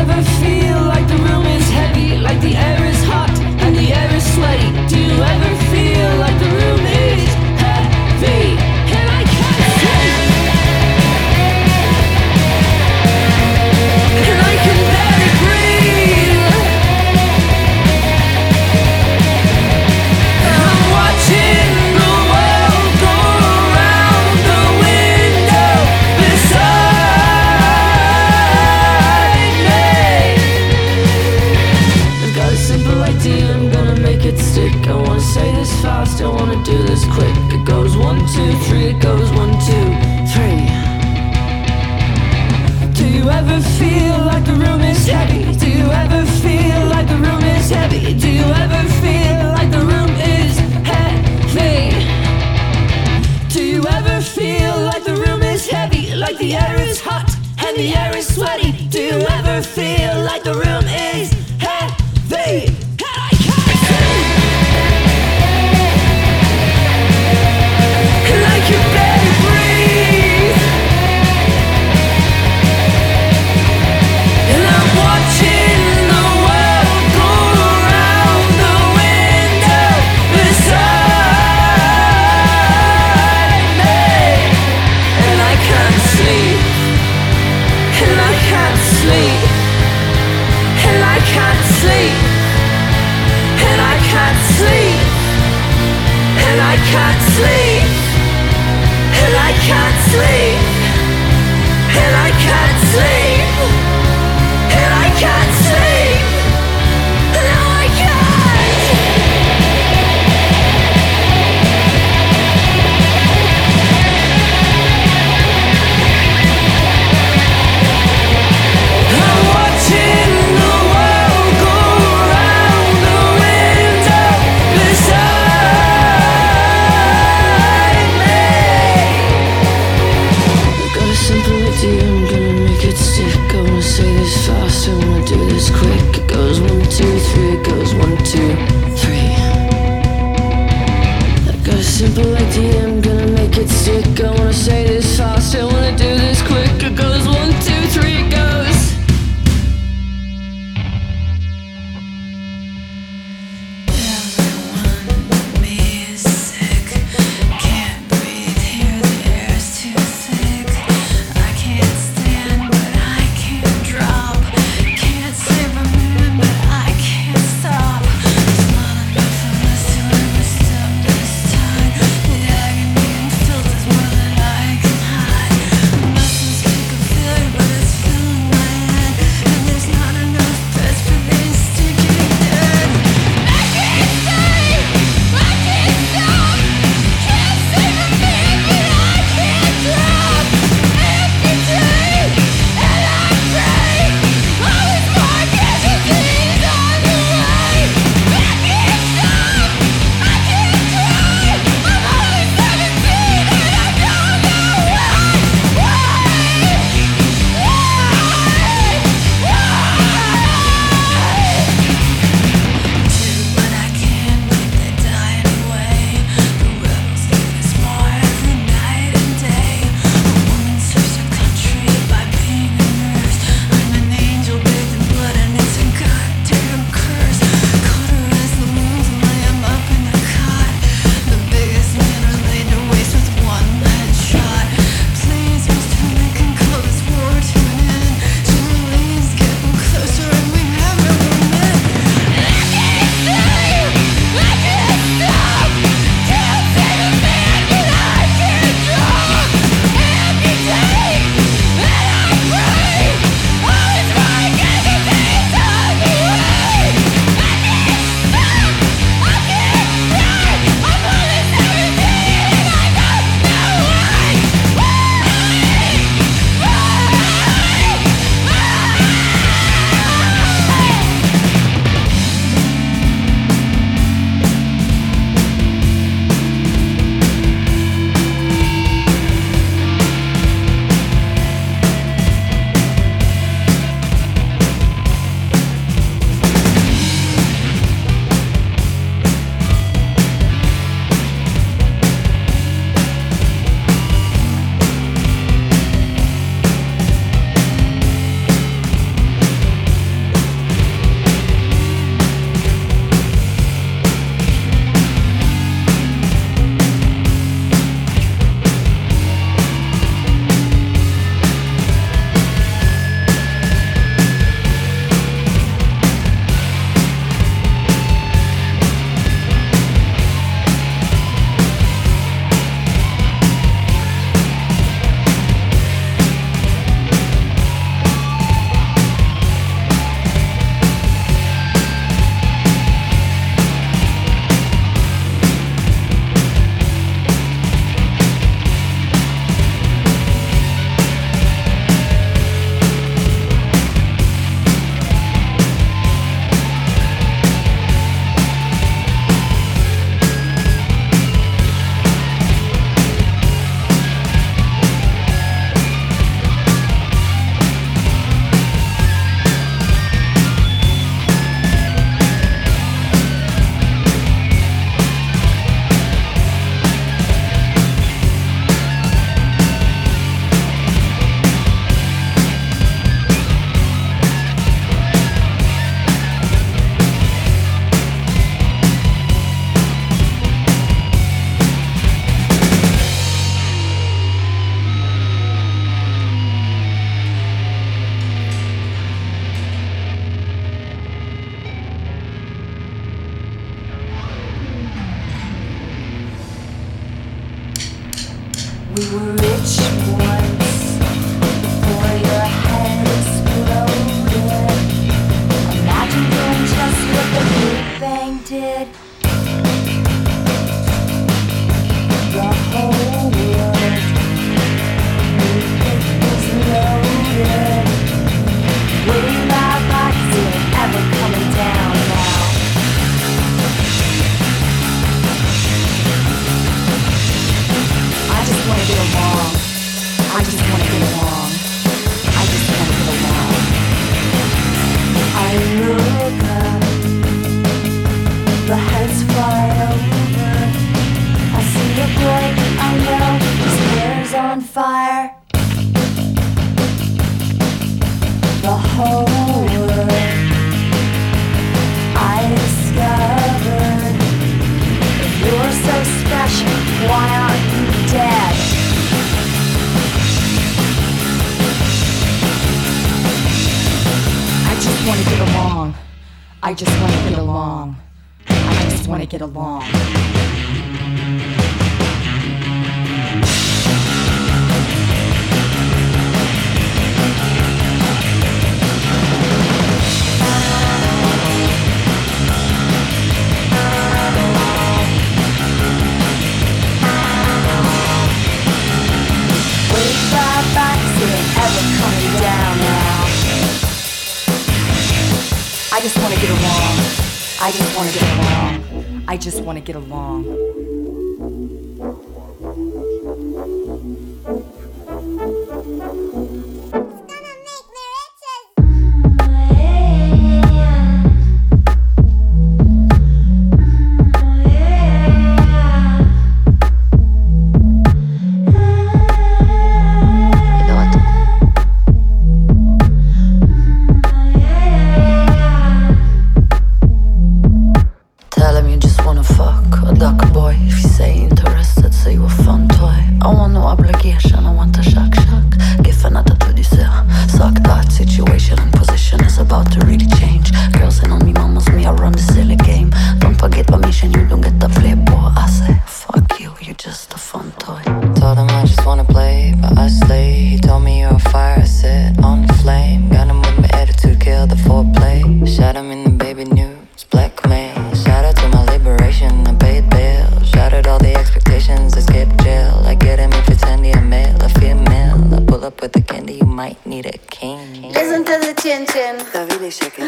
ever feel like the room is heavy, like the air? just wanna get along. I just wanna get along. I just want to get along. I just want to get along. really shaking.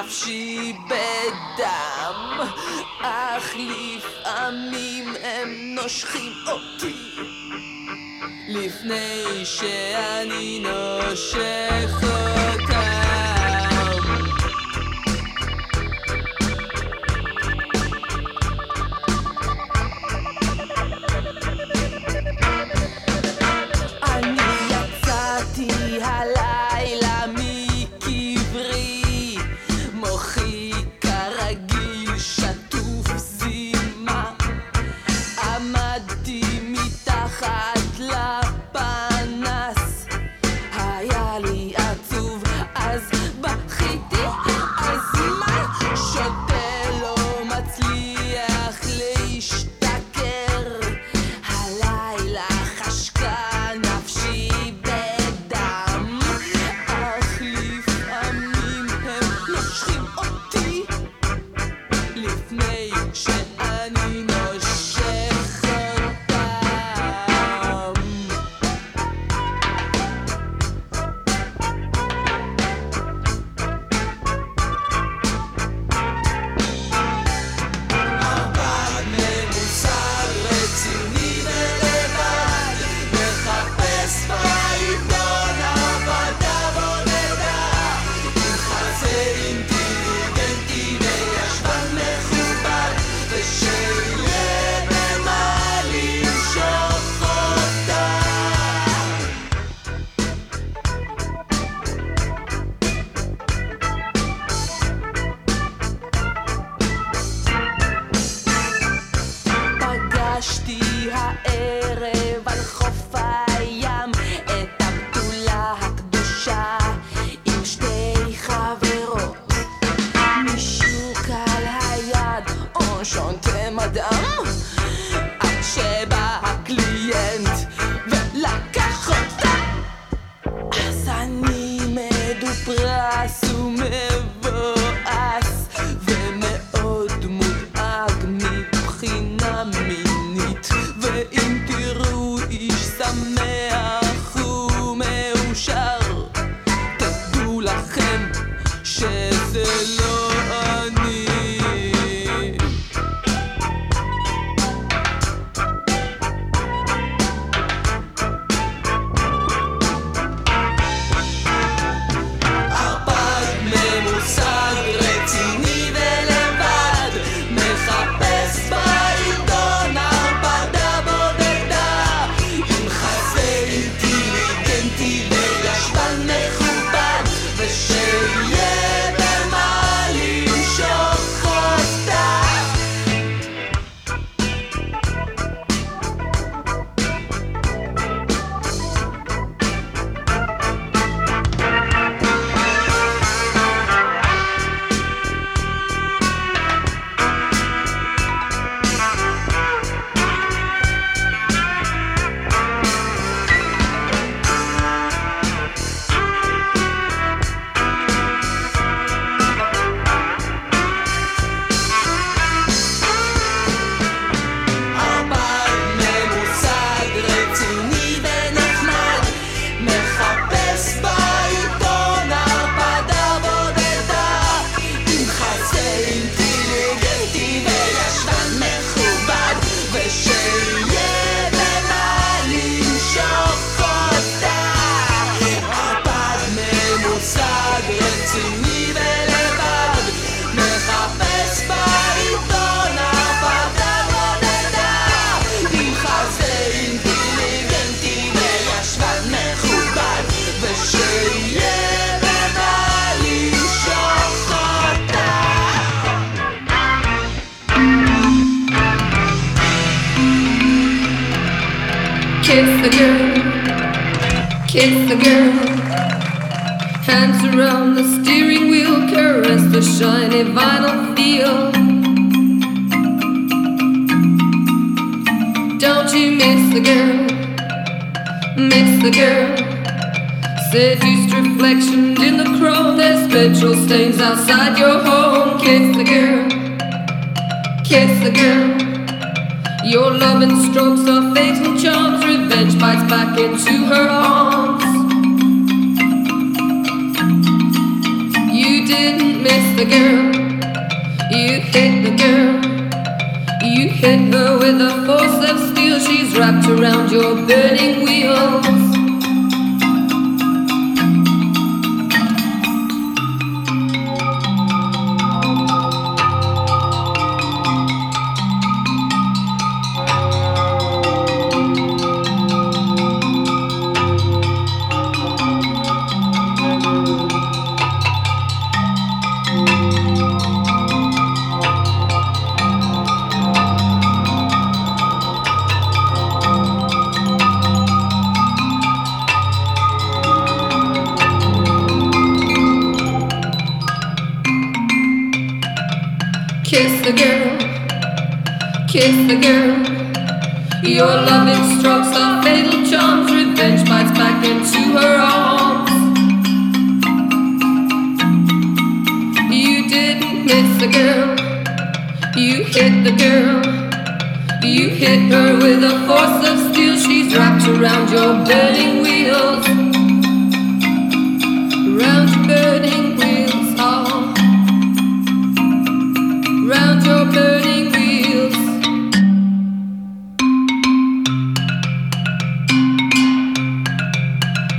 נפשי בדם, אך לפעמים הם נושכים אותי. לפני שאני נושך אותם Don't you miss the girl? Miss the girl. Seduced reflections in the chrome. There's petrol stains outside your home. Kiss the girl. Kiss the girl. Your loving strokes are fatal charms. Revenge bites back into her arms. You didn't miss the girl. You hit the girl. You hit her with a force of steel. She's wrapped around your burning wheels.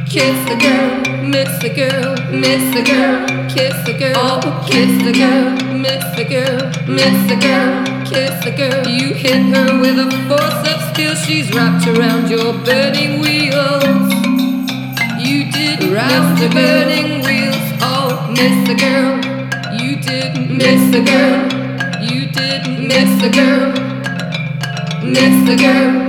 Kiss the girl, miss the girl, miss the girl, kiss the girl, oh, kiss the girl, miss the girl, miss the girl, kiss the girl. You hit her with a force of steel, she's wrapped around your burning wheels. You did round the burning wheels, oh, miss the girl. You didn't miss the girl. You didn't miss the girl. Miss the girl.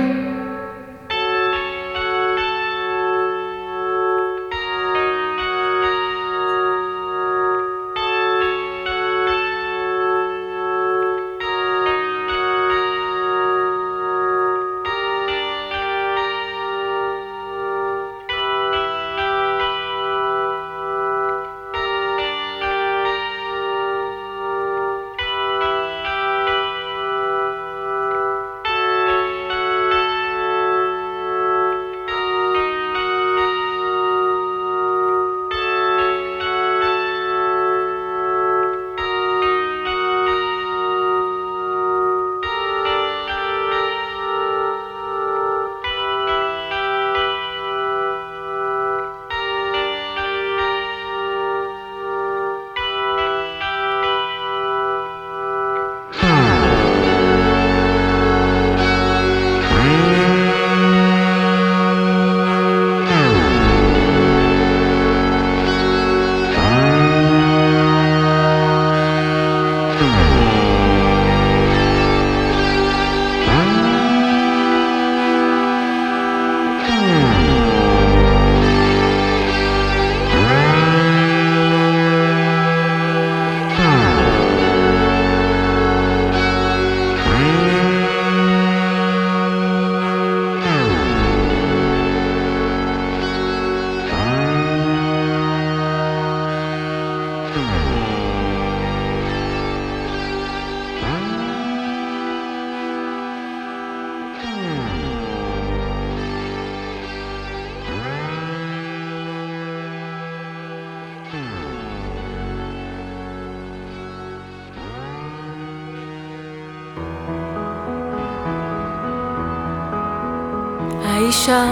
האישה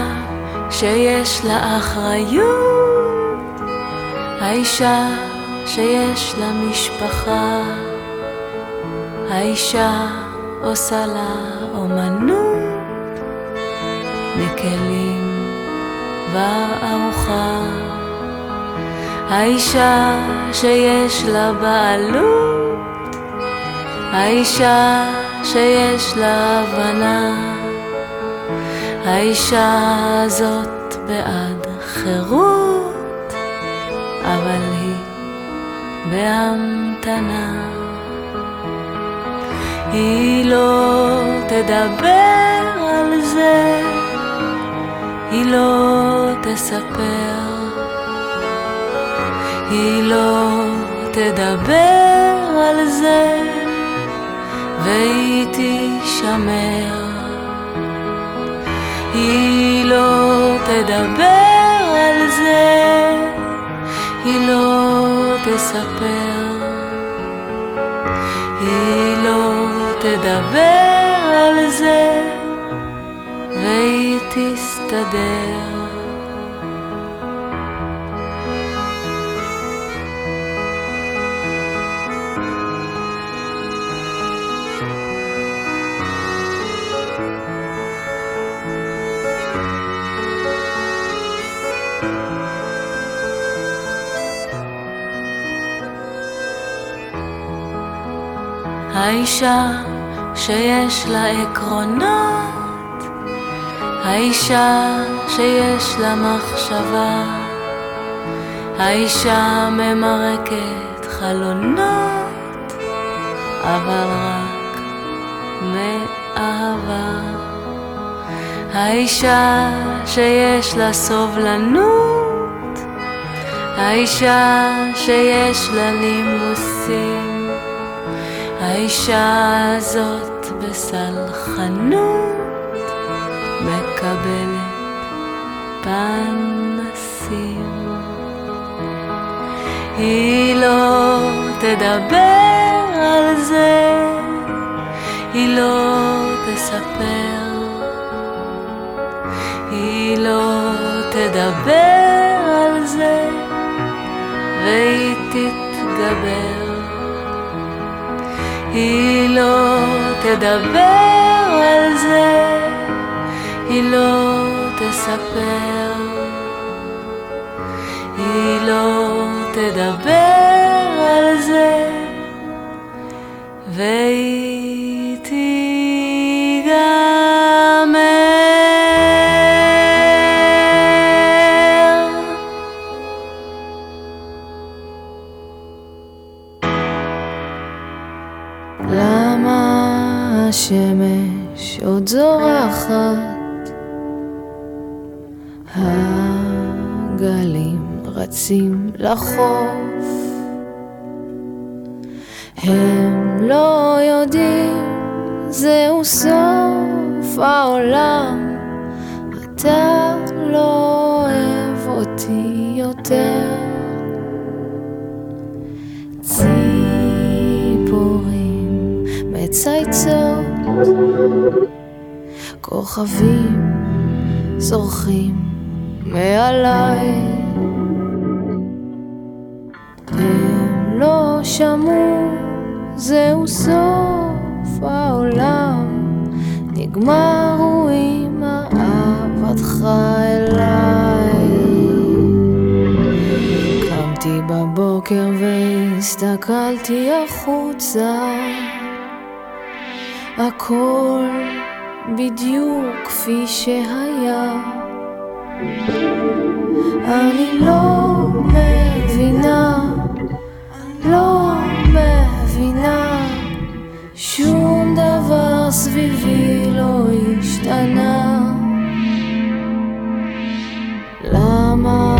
שיש לה אחריות, האישה שיש לה משפחה, האישה עושה לה אומנות מכלים וארוחה. האישה שיש לה בעלות, האישה שיש לה הבנה, האישה הזאת בעד חירות, אבל היא בהמתנה. היא לא תדבר על זה היא לא תספר, היא לא תדבר על זה והיא תישמר. היא לא תדבר על זה, היא לא תספר, היא לא תדבר על זה, והיא תסתדר. האישה שיש לה עקרונות, האישה שיש לה מחשבה, האישה ממרקת חלונות, אבל רק מאהבה. האישה שיש לה סובלנות, האישה שיש לה נימוסים. האישה הזאת בסלחנות מקבלת פנסים. היא לא תדבר על זה, היא לא תספר, היא לא תדבר על זה, והיא תתגבר. היא לא תדבר על זה, היא לא תספר, היא לא תדבר על זה, והיא למה השמש עוד זורחת? הגלים רצים לחוף. הם לא יודעים, זהו סוף העולם. אתה לא אוהב אותי יותר. מצייצות, כוכבים זורחים מעליי. הם לא שמעו, זהו סוף העולם, נגמר הוא עם אהבתך אליי. קמתי בבוקר והסתכלתי החוצה, הכל בדיוק כפי שהיה. אני לא מבינה, לא מבינה, שום דבר סביבי לא השתנה. למה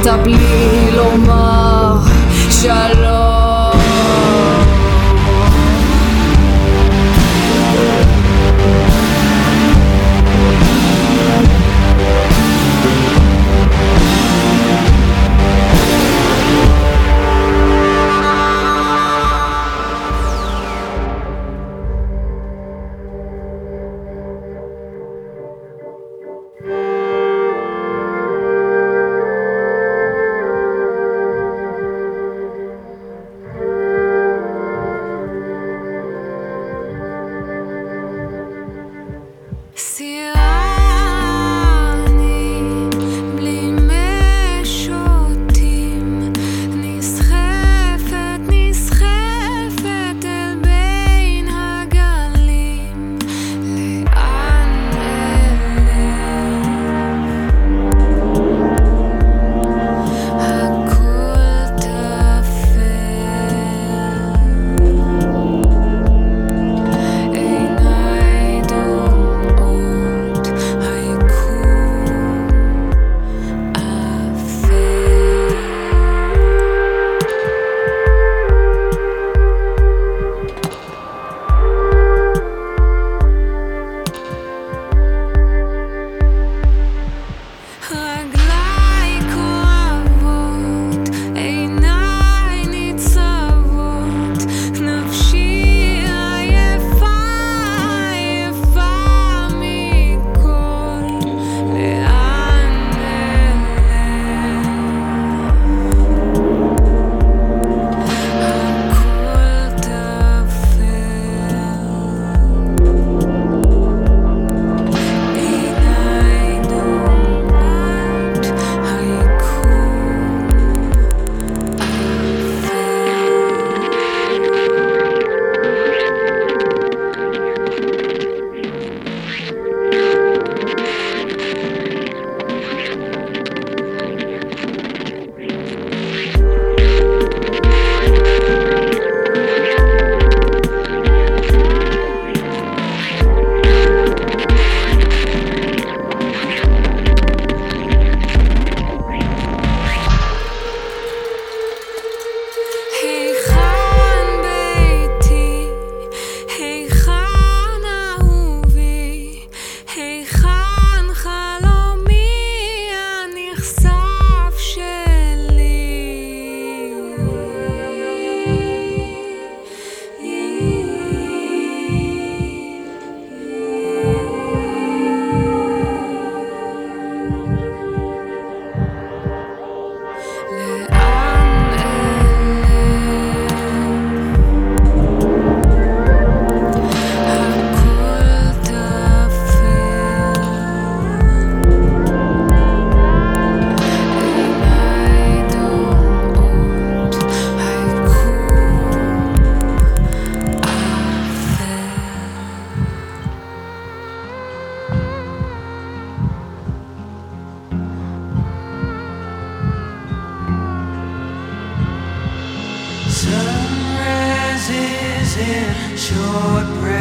הלכת בלי לומר שלום. short breath.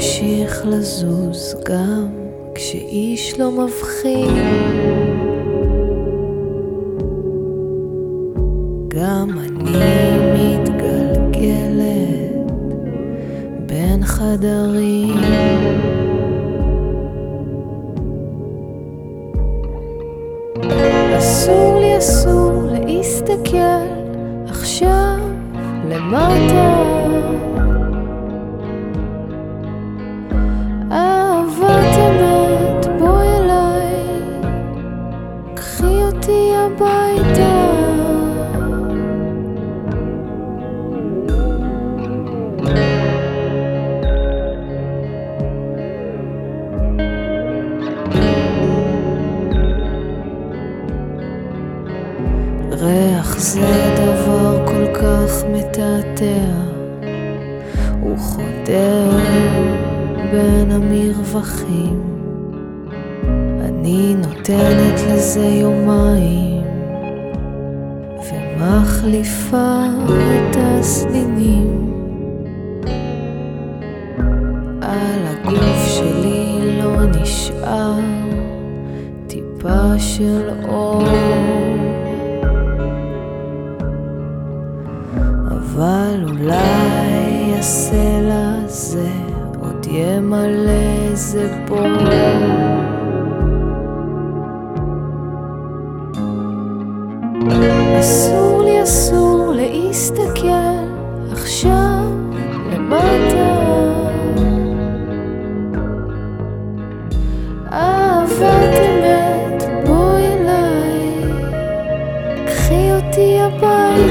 ממשיך לזוז גם כשאיש לא מבחין. גם אני מתגלגלת בין חדרים. אסור לי, אסור להסתכל עכשיו למטה see your body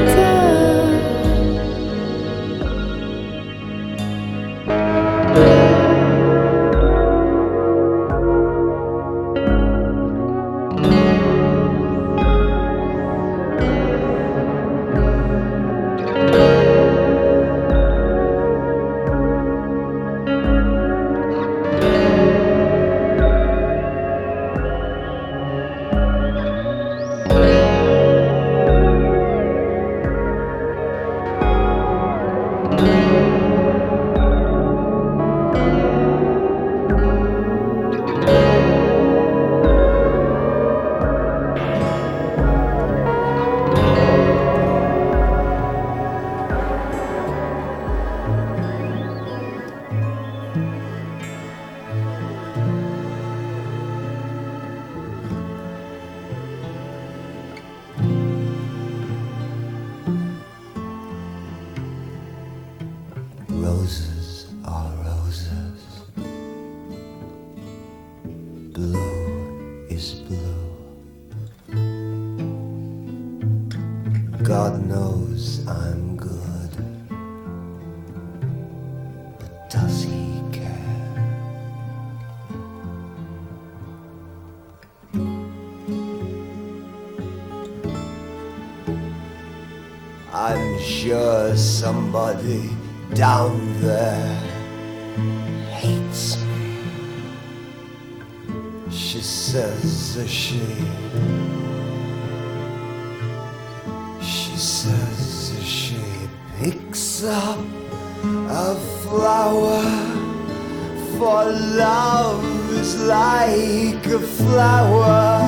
For love is like a flower.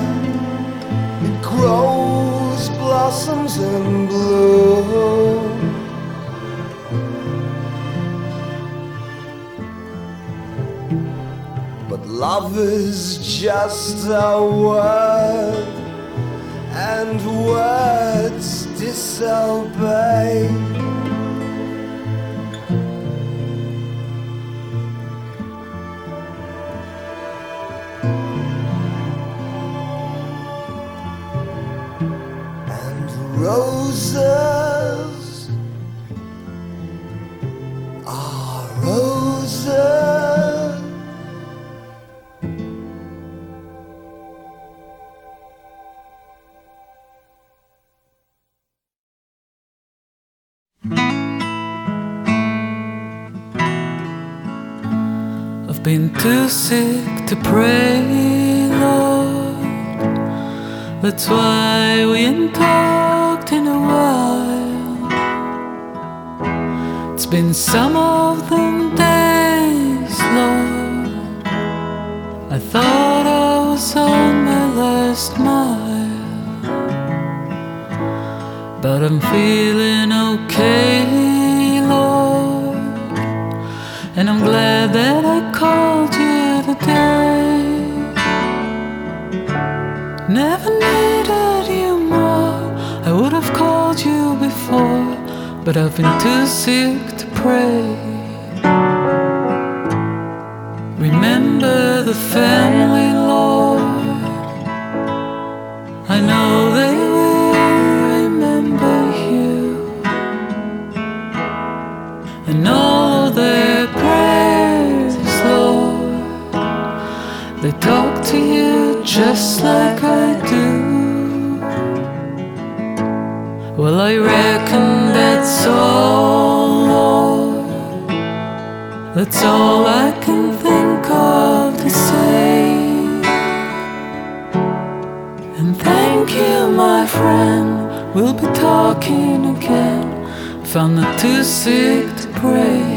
It grows, blossoms, and blooms. But love is just a word, and words disobey. Too sick to pray, Lord. That's why we ain't talked in a while. It's been some of them days, Lord. I thought I was on my last mile, but I'm feeling okay, Lord. And I'm glad that I but I've been too sick to pray. Remember the family, Lord. I know they will remember you and all their prayers, Lord. They talk to you just like I that's all, Lord. That's all I can think of to say. And thank you, my friend. We'll be talking again. Found it too sick to pray.